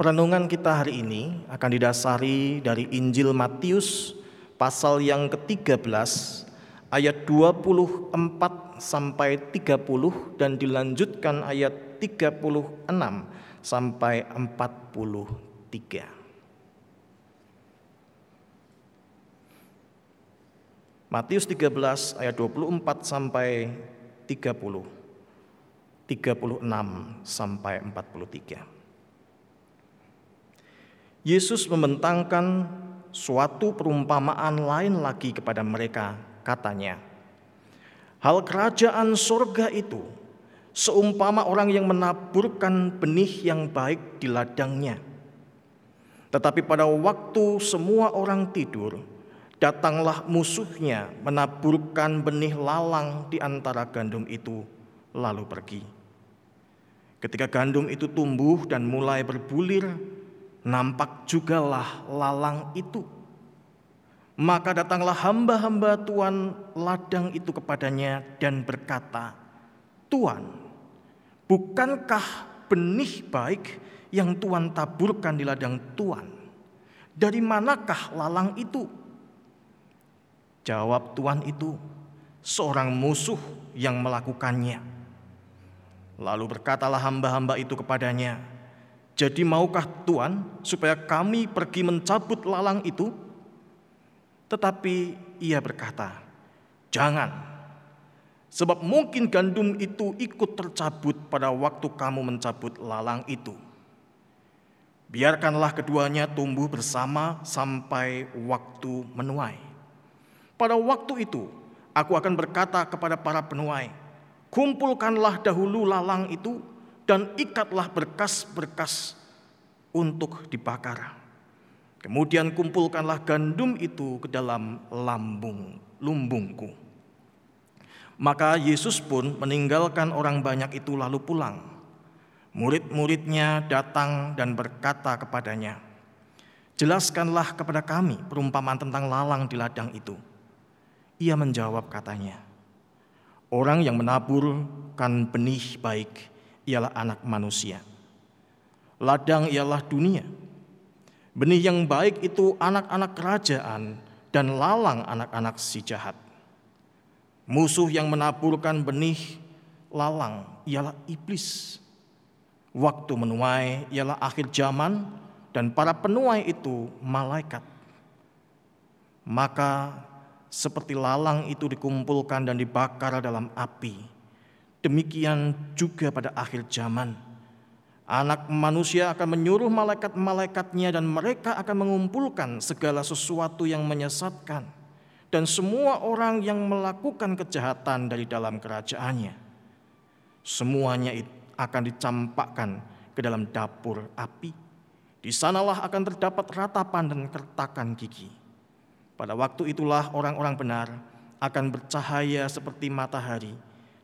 Perenungan kita hari ini akan didasari dari Injil Matius pasal yang ke-13 ayat 24 sampai 30 dan dilanjutkan ayat 36 sampai 43. Matius 13 ayat 24 sampai 30. 36 sampai 43. Yesus membentangkan suatu perumpamaan lain lagi kepada mereka, katanya, Hal kerajaan surga itu seumpama orang yang menaburkan benih yang baik di ladangnya. Tetapi pada waktu semua orang tidur, datanglah musuhnya menaburkan benih lalang di antara gandum itu, lalu pergi. Ketika gandum itu tumbuh dan mulai berbulir, nampak jugalah lalang itu. Maka datanglah hamba-hamba Tuhan ladang itu kepadanya dan berkata, Tuhan, bukankah benih baik yang Tuhan taburkan di ladang Tuhan? Dari manakah lalang itu? Jawab Tuhan itu, seorang musuh yang melakukannya. Lalu berkatalah hamba-hamba itu kepadanya, jadi maukah Tuhan supaya kami pergi mencabut lalang itu? Tetapi ia berkata, jangan. Sebab mungkin gandum itu ikut tercabut pada waktu kamu mencabut lalang itu. Biarkanlah keduanya tumbuh bersama sampai waktu menuai. Pada waktu itu, aku akan berkata kepada para penuai, kumpulkanlah dahulu lalang itu dan ikatlah berkas-berkas untuk dibakar. Kemudian kumpulkanlah gandum itu ke dalam lambung lumbungku. Maka Yesus pun meninggalkan orang banyak itu lalu pulang. Murid-muridnya datang dan berkata kepadanya, Jelaskanlah kepada kami perumpamaan tentang lalang di ladang itu. Ia menjawab katanya, Orang yang menaburkan benih baik ialah anak manusia. Ladang ialah dunia. Benih yang baik itu anak-anak kerajaan dan lalang anak-anak si jahat. Musuh yang menaburkan benih lalang ialah iblis. Waktu menuai ialah akhir zaman dan para penuai itu malaikat. Maka seperti lalang itu dikumpulkan dan dibakar dalam api Demikian juga pada akhir zaman. Anak manusia akan menyuruh malaikat-malaikatnya dan mereka akan mengumpulkan segala sesuatu yang menyesatkan dan semua orang yang melakukan kejahatan dari dalam kerajaannya. Semuanya akan dicampakkan ke dalam dapur api. Di sanalah akan terdapat ratapan dan kertakan gigi. Pada waktu itulah orang-orang benar akan bercahaya seperti matahari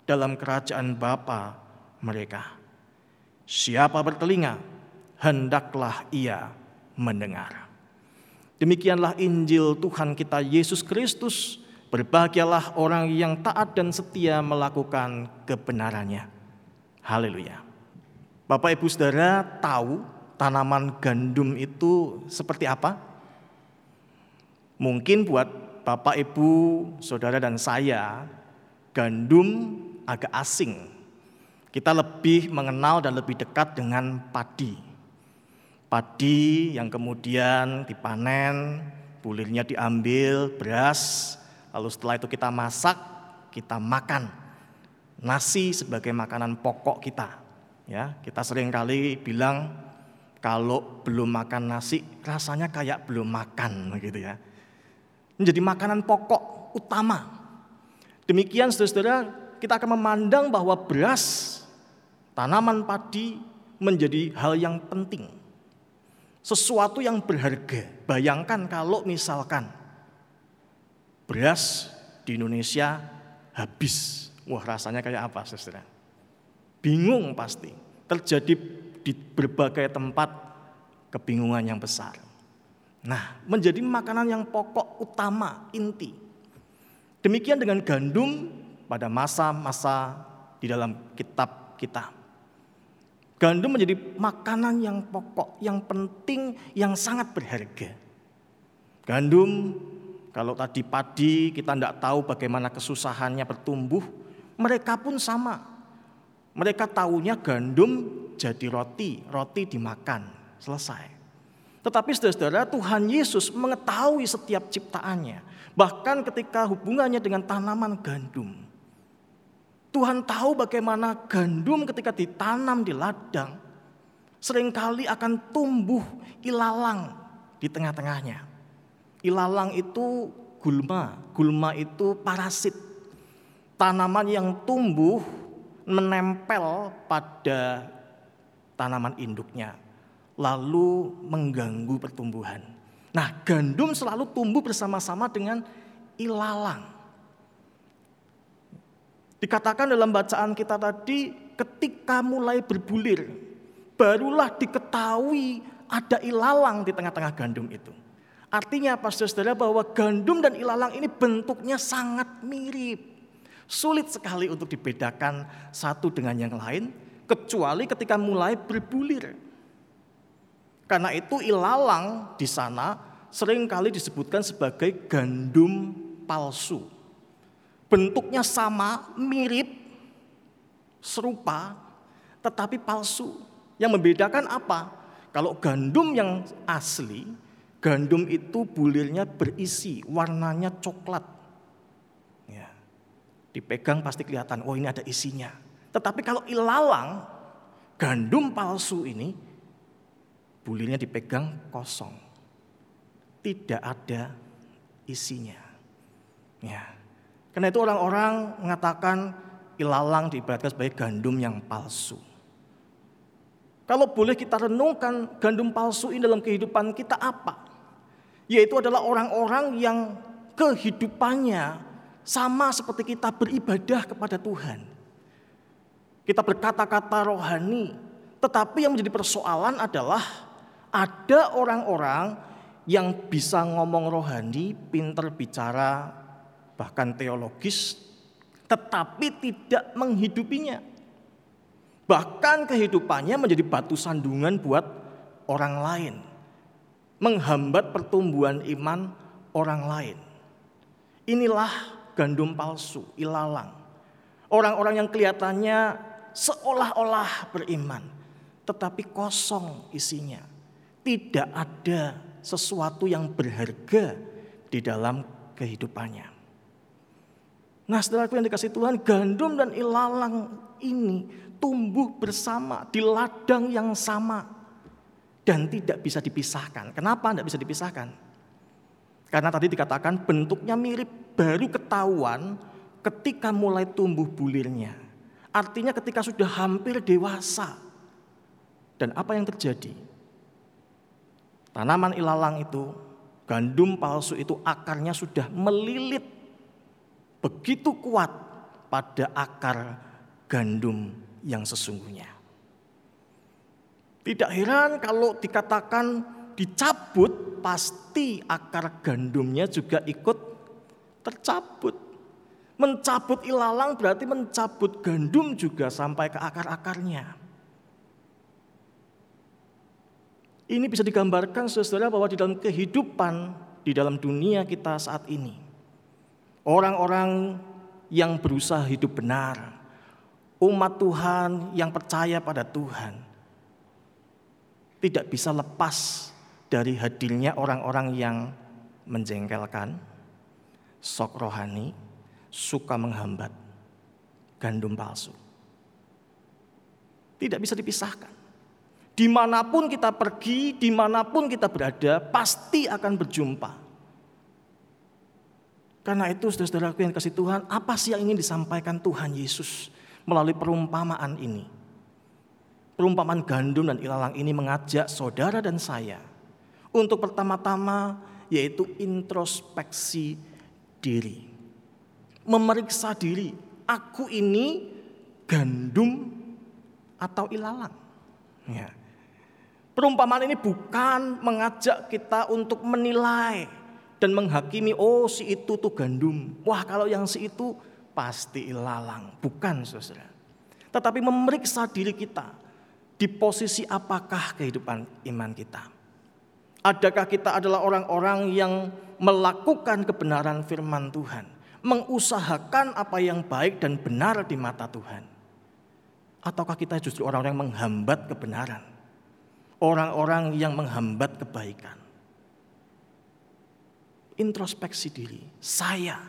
dalam kerajaan Bapa mereka. Siapa bertelinga, hendaklah ia mendengar. Demikianlah Injil Tuhan kita Yesus Kristus. Berbahagialah orang yang taat dan setia melakukan kebenarannya. Haleluya. Bapak Ibu Saudara tahu tanaman gandum itu seperti apa? Mungkin buat Bapak Ibu, Saudara dan saya, gandum agak asing. Kita lebih mengenal dan lebih dekat dengan padi. Padi yang kemudian dipanen, bulirnya diambil, beras, lalu setelah itu kita masak, kita makan. Nasi sebagai makanan pokok kita. Ya, kita sering kali bilang kalau belum makan nasi rasanya kayak belum makan gitu ya. Menjadi makanan pokok utama. Demikian saudara-saudara kita akan memandang bahwa beras, tanaman padi menjadi hal yang penting. Sesuatu yang berharga. Bayangkan kalau misalkan beras di Indonesia habis. Wah rasanya kayak apa saudara? Bingung pasti. Terjadi di berbagai tempat kebingungan yang besar. Nah, menjadi makanan yang pokok utama, inti. Demikian dengan gandum pada masa-masa di dalam kitab kita. Gandum menjadi makanan yang pokok, yang penting, yang sangat berharga. Gandum, kalau tadi padi kita tidak tahu bagaimana kesusahannya bertumbuh, mereka pun sama. Mereka tahunya gandum jadi roti, roti dimakan, selesai. Tetapi saudara-saudara Tuhan Yesus mengetahui setiap ciptaannya. Bahkan ketika hubungannya dengan tanaman gandum. Tuhan tahu bagaimana gandum ketika ditanam di ladang sering kali akan tumbuh ilalang di tengah-tengahnya. Ilalang itu gulma, gulma itu parasit. Tanaman yang tumbuh menempel pada tanaman induknya lalu mengganggu pertumbuhan. Nah, gandum selalu tumbuh bersama-sama dengan ilalang. Dikatakan dalam bacaan kita tadi, ketika mulai berbulir, barulah diketahui ada ilalang di tengah-tengah gandum itu. Artinya apa saudara bahwa gandum dan ilalang ini bentuknya sangat mirip. Sulit sekali untuk dibedakan satu dengan yang lain, kecuali ketika mulai berbulir. Karena itu ilalang di sana sering kali disebutkan sebagai gandum palsu bentuknya sama, mirip, serupa, tetapi palsu. Yang membedakan apa? Kalau gandum yang asli, gandum itu bulirnya berisi, warnanya coklat. Ya. Dipegang pasti kelihatan, oh ini ada isinya. Tetapi kalau ilalang, gandum palsu ini, bulirnya dipegang kosong. Tidak ada isinya. Ya. Karena itu orang-orang mengatakan ilalang diibaratkan sebagai gandum yang palsu. Kalau boleh kita renungkan gandum palsu ini dalam kehidupan kita apa? Yaitu adalah orang-orang yang kehidupannya sama seperti kita beribadah kepada Tuhan. Kita berkata-kata rohani, tetapi yang menjadi persoalan adalah ada orang-orang yang bisa ngomong rohani, pinter bicara bahkan teologis, tetapi tidak menghidupinya. Bahkan kehidupannya menjadi batu sandungan buat orang lain, menghambat pertumbuhan iman orang lain. Inilah gandum palsu, ilalang. Orang-orang yang kelihatannya seolah-olah beriman, tetapi kosong isinya. Tidak ada sesuatu yang berharga di dalam kehidupannya. Nah setelah yang dikasih Tuhan, gandum dan ilalang ini tumbuh bersama di ladang yang sama. Dan tidak bisa dipisahkan. Kenapa tidak bisa dipisahkan? Karena tadi dikatakan bentuknya mirip, baru ketahuan ketika mulai tumbuh bulirnya. Artinya ketika sudah hampir dewasa. Dan apa yang terjadi? Tanaman ilalang itu, gandum palsu itu akarnya sudah melilit begitu kuat pada akar gandum yang sesungguhnya. Tidak heran kalau dikatakan dicabut, pasti akar gandumnya juga ikut tercabut. Mencabut ilalang berarti mencabut gandum juga sampai ke akar-akarnya. Ini bisa digambarkan saudara bahwa di dalam kehidupan di dalam dunia kita saat ini Orang-orang yang berusaha hidup benar, umat Tuhan yang percaya pada Tuhan, tidak bisa lepas dari hadirnya orang-orang yang menjengkelkan, sok rohani, suka menghambat, gandum palsu. Tidak bisa dipisahkan. Di mana pun kita pergi, di mana pun kita berada, pasti akan berjumpa karena itu saudara-saudaraku yang kasih Tuhan, apa sih yang ingin disampaikan Tuhan Yesus melalui perumpamaan ini? Perumpamaan gandum dan ilalang ini mengajak saudara dan saya untuk pertama-tama yaitu introspeksi diri. Memeriksa diri, aku ini gandum atau ilalang. Ya. Perumpamaan ini bukan mengajak kita untuk menilai dan menghakimi oh si itu tuh gandum. Wah kalau yang si itu pasti ilalang. Bukan saudara. Tetapi memeriksa diri kita. Di posisi apakah kehidupan iman kita? Adakah kita adalah orang-orang yang melakukan kebenaran firman Tuhan, mengusahakan apa yang baik dan benar di mata Tuhan? Ataukah kita justru orang-orang yang menghambat kebenaran? Orang-orang yang menghambat kebaikan? Introspeksi diri, saya.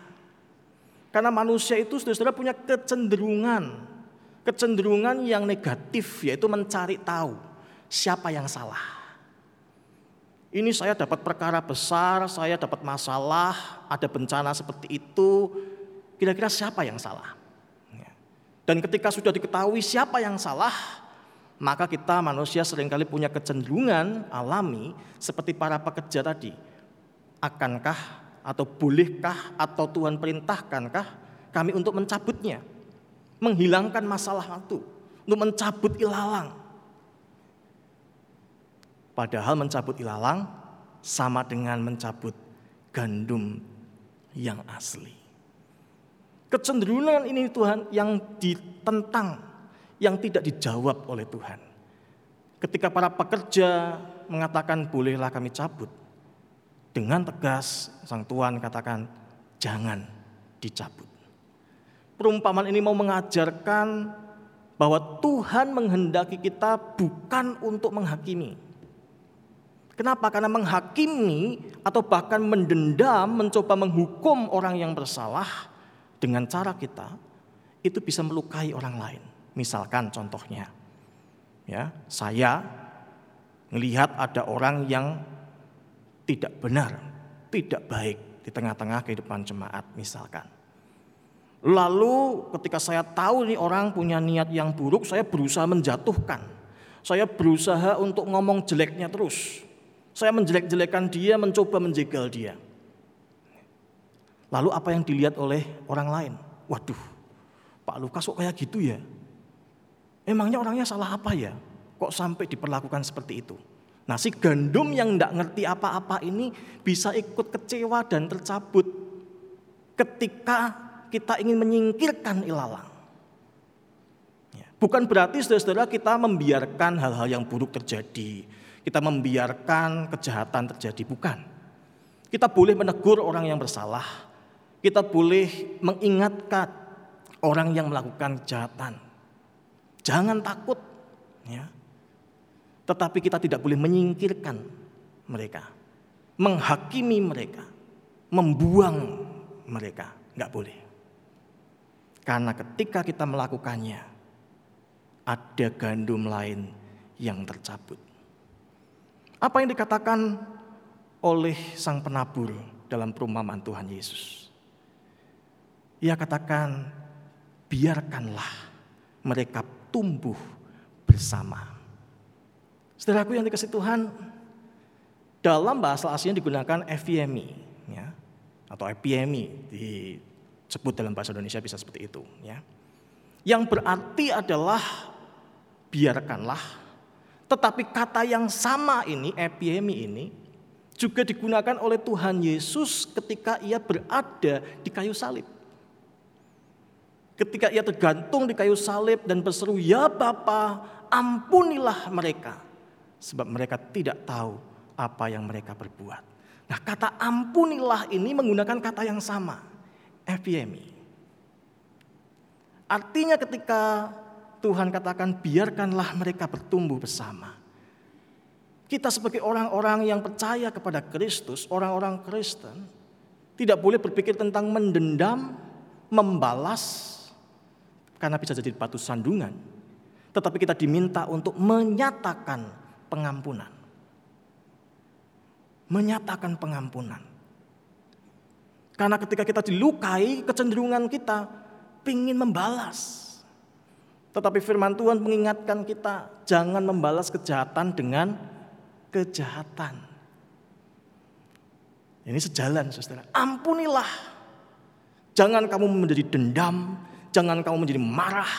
Karena manusia itu saudara punya kecenderungan, kecenderungan yang negatif yaitu mencari tahu siapa yang salah. Ini saya dapat perkara besar, saya dapat masalah, ada bencana seperti itu. Kira-kira siapa yang salah? Dan ketika sudah diketahui siapa yang salah, maka kita manusia sering kali punya kecenderungan alami seperti para pekerja tadi. Akankah atau bolehkah atau Tuhan perintahkankah kami untuk mencabutnya? Menghilangkan masalah itu, untuk mencabut ilalang. Padahal mencabut ilalang sama dengan mencabut gandum yang asli. Kecenderungan ini Tuhan yang ditentang, yang tidak dijawab oleh Tuhan. Ketika para pekerja mengatakan bolehlah kami cabut, dengan tegas sang Tuhan katakan jangan dicabut. Perumpamaan ini mau mengajarkan bahwa Tuhan menghendaki kita bukan untuk menghakimi. Kenapa? Karena menghakimi atau bahkan mendendam, mencoba menghukum orang yang bersalah dengan cara kita itu bisa melukai orang lain. Misalkan contohnya, ya saya melihat ada orang yang tidak benar, tidak baik di tengah-tengah kehidupan jemaat misalkan. Lalu ketika saya tahu nih orang punya niat yang buruk, saya berusaha menjatuhkan. Saya berusaha untuk ngomong jeleknya terus. Saya menjelek-jelekan dia, mencoba menjegal dia. Lalu apa yang dilihat oleh orang lain? Waduh, Pak Lukas kok kayak gitu ya? Emangnya orangnya salah apa ya? Kok sampai diperlakukan seperti itu? Nah si gandum yang tidak ngerti apa-apa ini bisa ikut kecewa dan tercabut ketika kita ingin menyingkirkan ilalang. Ya, bukan berarti saudara-saudara kita membiarkan hal-hal yang buruk terjadi. Kita membiarkan kejahatan terjadi. Bukan. Kita boleh menegur orang yang bersalah kita boleh mengingatkan orang yang melakukan kejahatan. Jangan takut, ya. Tetapi kita tidak boleh menyingkirkan mereka, menghakimi mereka, membuang mereka, nggak boleh. Karena ketika kita melakukannya, ada gandum lain yang tercabut. Apa yang dikatakan oleh sang penabur dalam perumpamaan Tuhan Yesus? Ia katakan, biarkanlah mereka tumbuh bersama. Saudaraku yang dikasih Tuhan, dalam bahasa aslinya digunakan epimi, ya, atau epimi disebut dalam bahasa Indonesia bisa seperti itu, ya. Yang berarti adalah biarkanlah, tetapi kata yang sama ini, epimi ini, juga digunakan oleh Tuhan Yesus ketika ia berada di kayu salib. Ketika ia tergantung di kayu salib dan berseru, "Ya Bapa, ampunilah mereka." Sebab mereka tidak tahu apa yang mereka perbuat. Nah, kata ampunilah ini menggunakan kata yang sama, epimi. Artinya ketika Tuhan katakan biarkanlah mereka bertumbuh bersama. Kita sebagai orang-orang yang percaya kepada Kristus, orang-orang Kristen, tidak boleh berpikir tentang mendendam, membalas, karena bisa jadi batu sandungan. Tetapi kita diminta untuk menyatakan pengampunan. Menyatakan pengampunan. Karena ketika kita dilukai, kecenderungan kita ingin membalas. Tetapi firman Tuhan mengingatkan kita, jangan membalas kejahatan dengan kejahatan. Ini sejalan, saudara. Ampunilah. Jangan kamu menjadi dendam, Jangan kamu menjadi marah,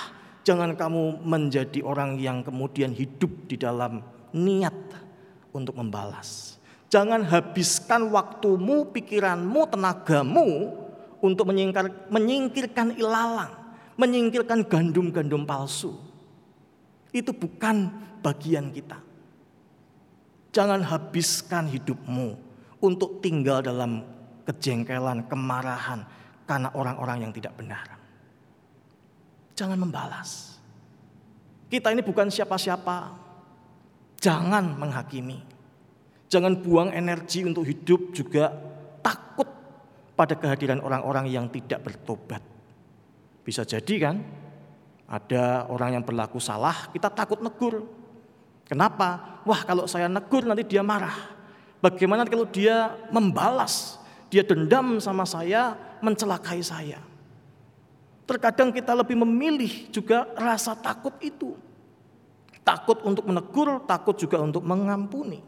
jangan kamu menjadi orang yang kemudian hidup di dalam niat untuk membalas. Jangan habiskan waktumu, pikiranmu, tenagamu untuk menyingkir, menyingkirkan ilalang, menyingkirkan gandum-gandum palsu. Itu bukan bagian kita. Jangan habiskan hidupmu untuk tinggal dalam kejengkelan, kemarahan karena orang-orang yang tidak benar. Jangan membalas. Kita ini bukan siapa-siapa. Jangan menghakimi. Jangan buang energi untuk hidup juga takut pada kehadiran orang-orang yang tidak bertobat. Bisa jadi kan, ada orang yang berlaku salah, kita takut negur. Kenapa? Wah, kalau saya negur nanti dia marah. Bagaimana kalau dia membalas, dia dendam sama saya, mencelakai saya. Terkadang kita lebih memilih juga rasa takut itu. Takut untuk menegur, takut juga untuk mengampuni.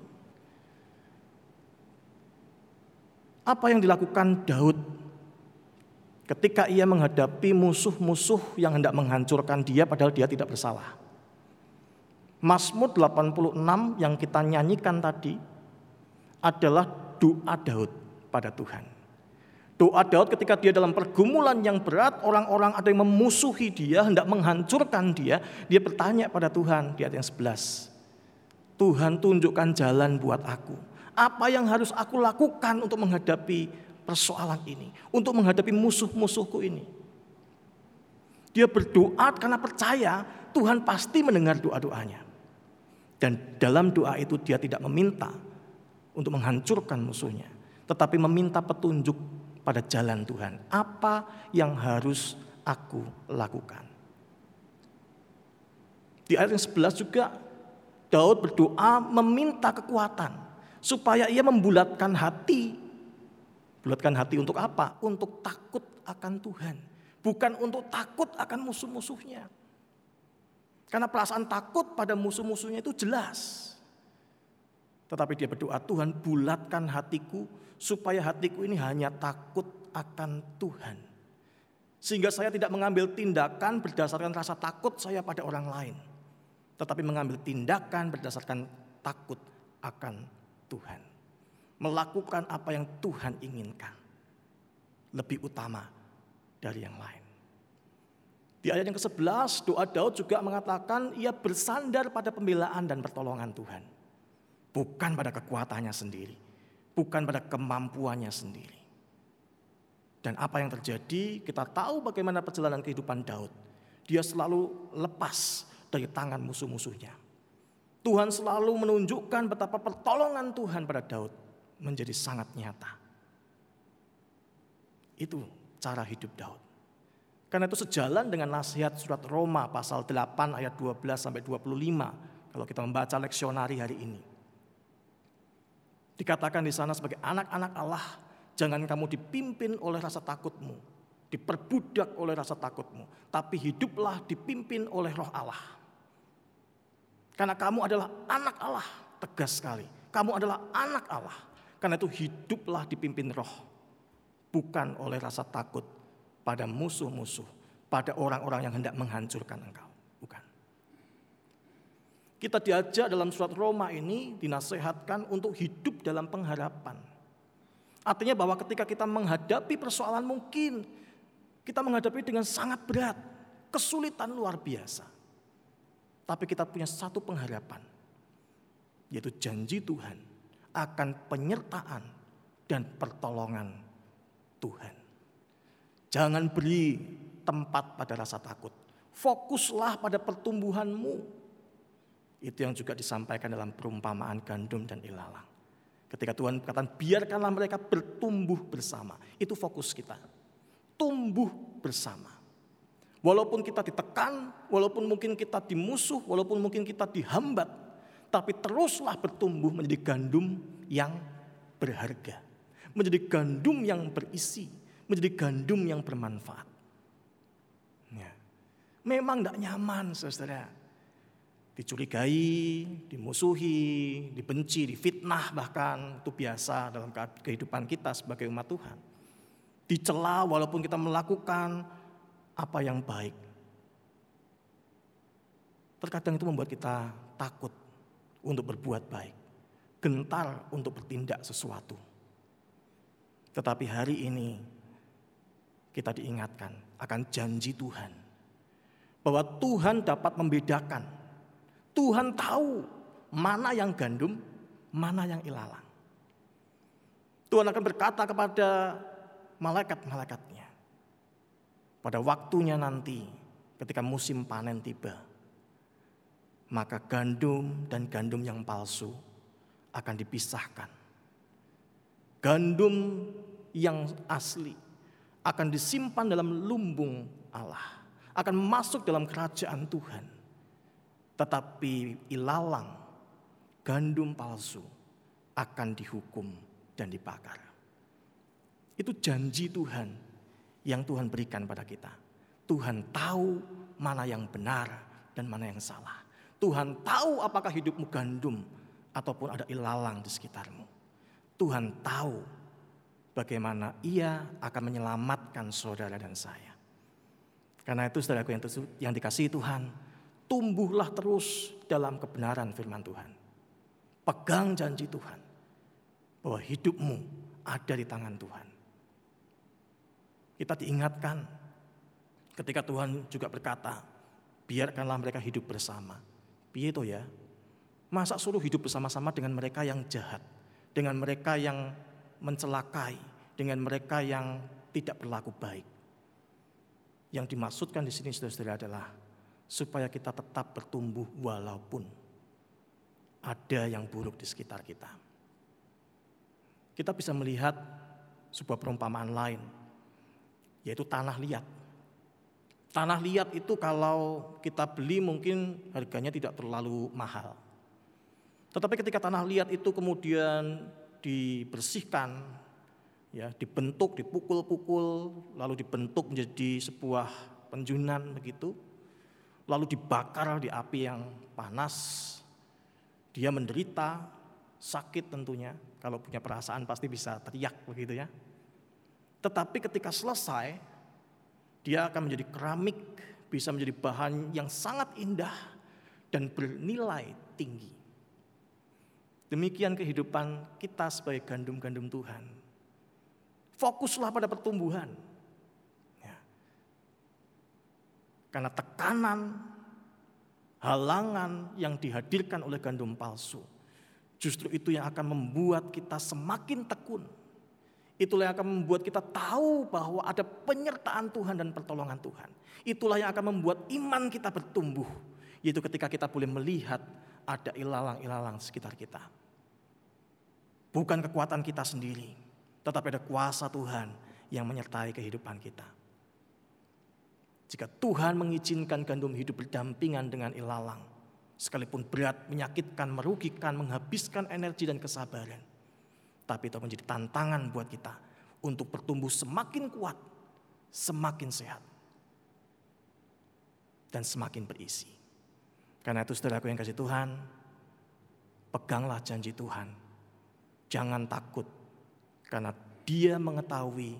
Apa yang dilakukan Daud ketika ia menghadapi musuh-musuh yang hendak menghancurkan dia padahal dia tidak bersalah. Mazmur 86 yang kita nyanyikan tadi adalah doa Daud pada Tuhan. Doa Daud ketika dia dalam pergumulan yang berat, orang-orang ada yang memusuhi dia, hendak menghancurkan dia, dia bertanya pada Tuhan di ayat yang 11. Tuhan tunjukkan jalan buat aku. Apa yang harus aku lakukan untuk menghadapi persoalan ini, untuk menghadapi musuh-musuhku ini? Dia berdoa karena percaya Tuhan pasti mendengar doa-doanya. Dan dalam doa itu dia tidak meminta untuk menghancurkan musuhnya, tetapi meminta petunjuk pada jalan Tuhan. Apa yang harus aku lakukan? Di ayat yang 11 juga Daud berdoa meminta kekuatan supaya ia membulatkan hati. Bulatkan hati untuk apa? Untuk takut akan Tuhan, bukan untuk takut akan musuh-musuhnya. Karena perasaan takut pada musuh-musuhnya itu jelas. Tetapi dia berdoa, Tuhan bulatkan hatiku supaya hatiku ini hanya takut akan Tuhan. Sehingga saya tidak mengambil tindakan berdasarkan rasa takut saya pada orang lain. Tetapi mengambil tindakan berdasarkan takut akan Tuhan. Melakukan apa yang Tuhan inginkan. Lebih utama dari yang lain. Di ayat yang ke-11 doa Daud juga mengatakan ia bersandar pada pembelaan dan pertolongan Tuhan. Bukan pada kekuatannya sendiri. Bukan pada kemampuannya sendiri. Dan apa yang terjadi kita tahu bagaimana perjalanan kehidupan Daud. Dia selalu lepas dari tangan musuh-musuhnya. Tuhan selalu menunjukkan betapa pertolongan Tuhan pada Daud menjadi sangat nyata. Itu cara hidup Daud. Karena itu sejalan dengan nasihat surat Roma pasal 8 ayat 12 sampai 25 kalau kita membaca leksionari hari ini. Dikatakan di sana sebagai anak-anak Allah, jangan kamu dipimpin oleh rasa takutmu, diperbudak oleh rasa takutmu, tapi hiduplah dipimpin oleh roh Allah. Karena kamu adalah anak Allah. Tegas sekali. Kamu adalah anak Allah. Karena itu hiduplah dipimpin roh. Bukan oleh rasa takut pada musuh-musuh. Pada orang-orang yang hendak menghancurkan engkau. Kita diajak dalam surat Roma ini dinasehatkan untuk hidup dalam pengharapan. Artinya bahwa ketika kita menghadapi persoalan mungkin kita menghadapi dengan sangat berat, kesulitan luar biasa. Tapi kita punya satu pengharapan, yaitu janji Tuhan akan penyertaan dan pertolongan Tuhan. Jangan beri tempat pada rasa takut. Fokuslah pada pertumbuhanmu. Itu yang juga disampaikan dalam perumpamaan gandum dan ilalang. Ketika Tuhan berkata, biarkanlah mereka bertumbuh bersama. Itu fokus kita. Tumbuh bersama. Walaupun kita ditekan, walaupun mungkin kita dimusuh, walaupun mungkin kita dihambat, tapi teruslah bertumbuh menjadi gandum yang berharga, menjadi gandum yang berisi, menjadi gandum yang bermanfaat. Ya. Memang tidak nyaman, saudara. Dicurigai, dimusuhi, dibenci, difitnah bahkan itu biasa dalam kehidupan kita sebagai umat Tuhan. Dicela walaupun kita melakukan apa yang baik. Terkadang itu membuat kita takut untuk berbuat baik, gentar untuk bertindak sesuatu. Tetapi hari ini kita diingatkan akan janji Tuhan bahwa Tuhan dapat membedakan Tuhan tahu mana yang gandum, mana yang ilalang. Tuhan akan berkata kepada malaikat-malaikatnya. Pada waktunya nanti ketika musim panen tiba. Maka gandum dan gandum yang palsu akan dipisahkan. Gandum yang asli akan disimpan dalam lumbung Allah. Akan masuk dalam kerajaan Tuhan. Tetapi ilalang, gandum palsu akan dihukum dan dibakar. Itu janji Tuhan yang Tuhan berikan pada kita. Tuhan tahu mana yang benar dan mana yang salah. Tuhan tahu apakah hidupmu gandum ataupun ada ilalang di sekitarmu. Tuhan tahu bagaimana ia akan menyelamatkan saudara dan saya. Karena itu saudaraku yang, yang dikasihi Tuhan, tumbuhlah terus dalam kebenaran firman Tuhan. Pegang janji Tuhan bahwa hidupmu ada di tangan Tuhan. Kita diingatkan ketika Tuhan juga berkata, biarkanlah mereka hidup bersama. Piye itu ya? Masa suruh hidup bersama-sama dengan mereka yang jahat, dengan mereka yang mencelakai, dengan mereka yang tidak berlaku baik. Yang dimaksudkan di sini saudara-saudara adalah supaya kita tetap bertumbuh walaupun ada yang buruk di sekitar kita. Kita bisa melihat sebuah perumpamaan lain yaitu tanah liat. Tanah liat itu kalau kita beli mungkin harganya tidak terlalu mahal. Tetapi ketika tanah liat itu kemudian dibersihkan, ya dibentuk, dipukul-pukul, lalu dibentuk menjadi sebuah penjunan begitu, lalu dibakar di api yang panas, dia menderita, sakit tentunya. Kalau punya perasaan pasti bisa teriak begitu ya. Tetapi ketika selesai, dia akan menjadi keramik, bisa menjadi bahan yang sangat indah dan bernilai tinggi. Demikian kehidupan kita sebagai gandum-gandum Tuhan. Fokuslah pada pertumbuhan. Ya. Karena tekanan, halangan yang dihadirkan oleh gandum palsu, justru itu yang akan membuat kita semakin tekun Itulah yang akan membuat kita tahu bahwa ada penyertaan Tuhan dan pertolongan Tuhan. Itulah yang akan membuat iman kita bertumbuh. Yaitu ketika kita boleh melihat ada ilalang-ilalang sekitar kita. Bukan kekuatan kita sendiri, tetapi ada kuasa Tuhan yang menyertai kehidupan kita. Jika Tuhan mengizinkan gandum hidup berdampingan dengan ilalang, sekalipun berat, menyakitkan, merugikan, menghabiskan energi dan kesabaran, tapi itu menjadi tantangan buat kita untuk bertumbuh semakin kuat, semakin sehat, dan semakin berisi. Karena itu saudaraku yang kasih Tuhan, peganglah janji Tuhan. Jangan takut, karena dia mengetahui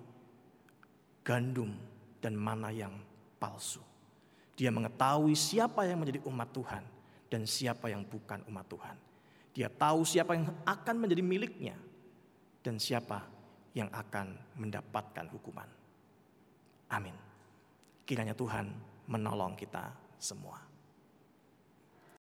gandum dan mana yang palsu. Dia mengetahui siapa yang menjadi umat Tuhan dan siapa yang bukan umat Tuhan. Dia tahu siapa yang akan menjadi miliknya dan siapa yang akan mendapatkan hukuman. Amin. Kiranya Tuhan menolong kita semua.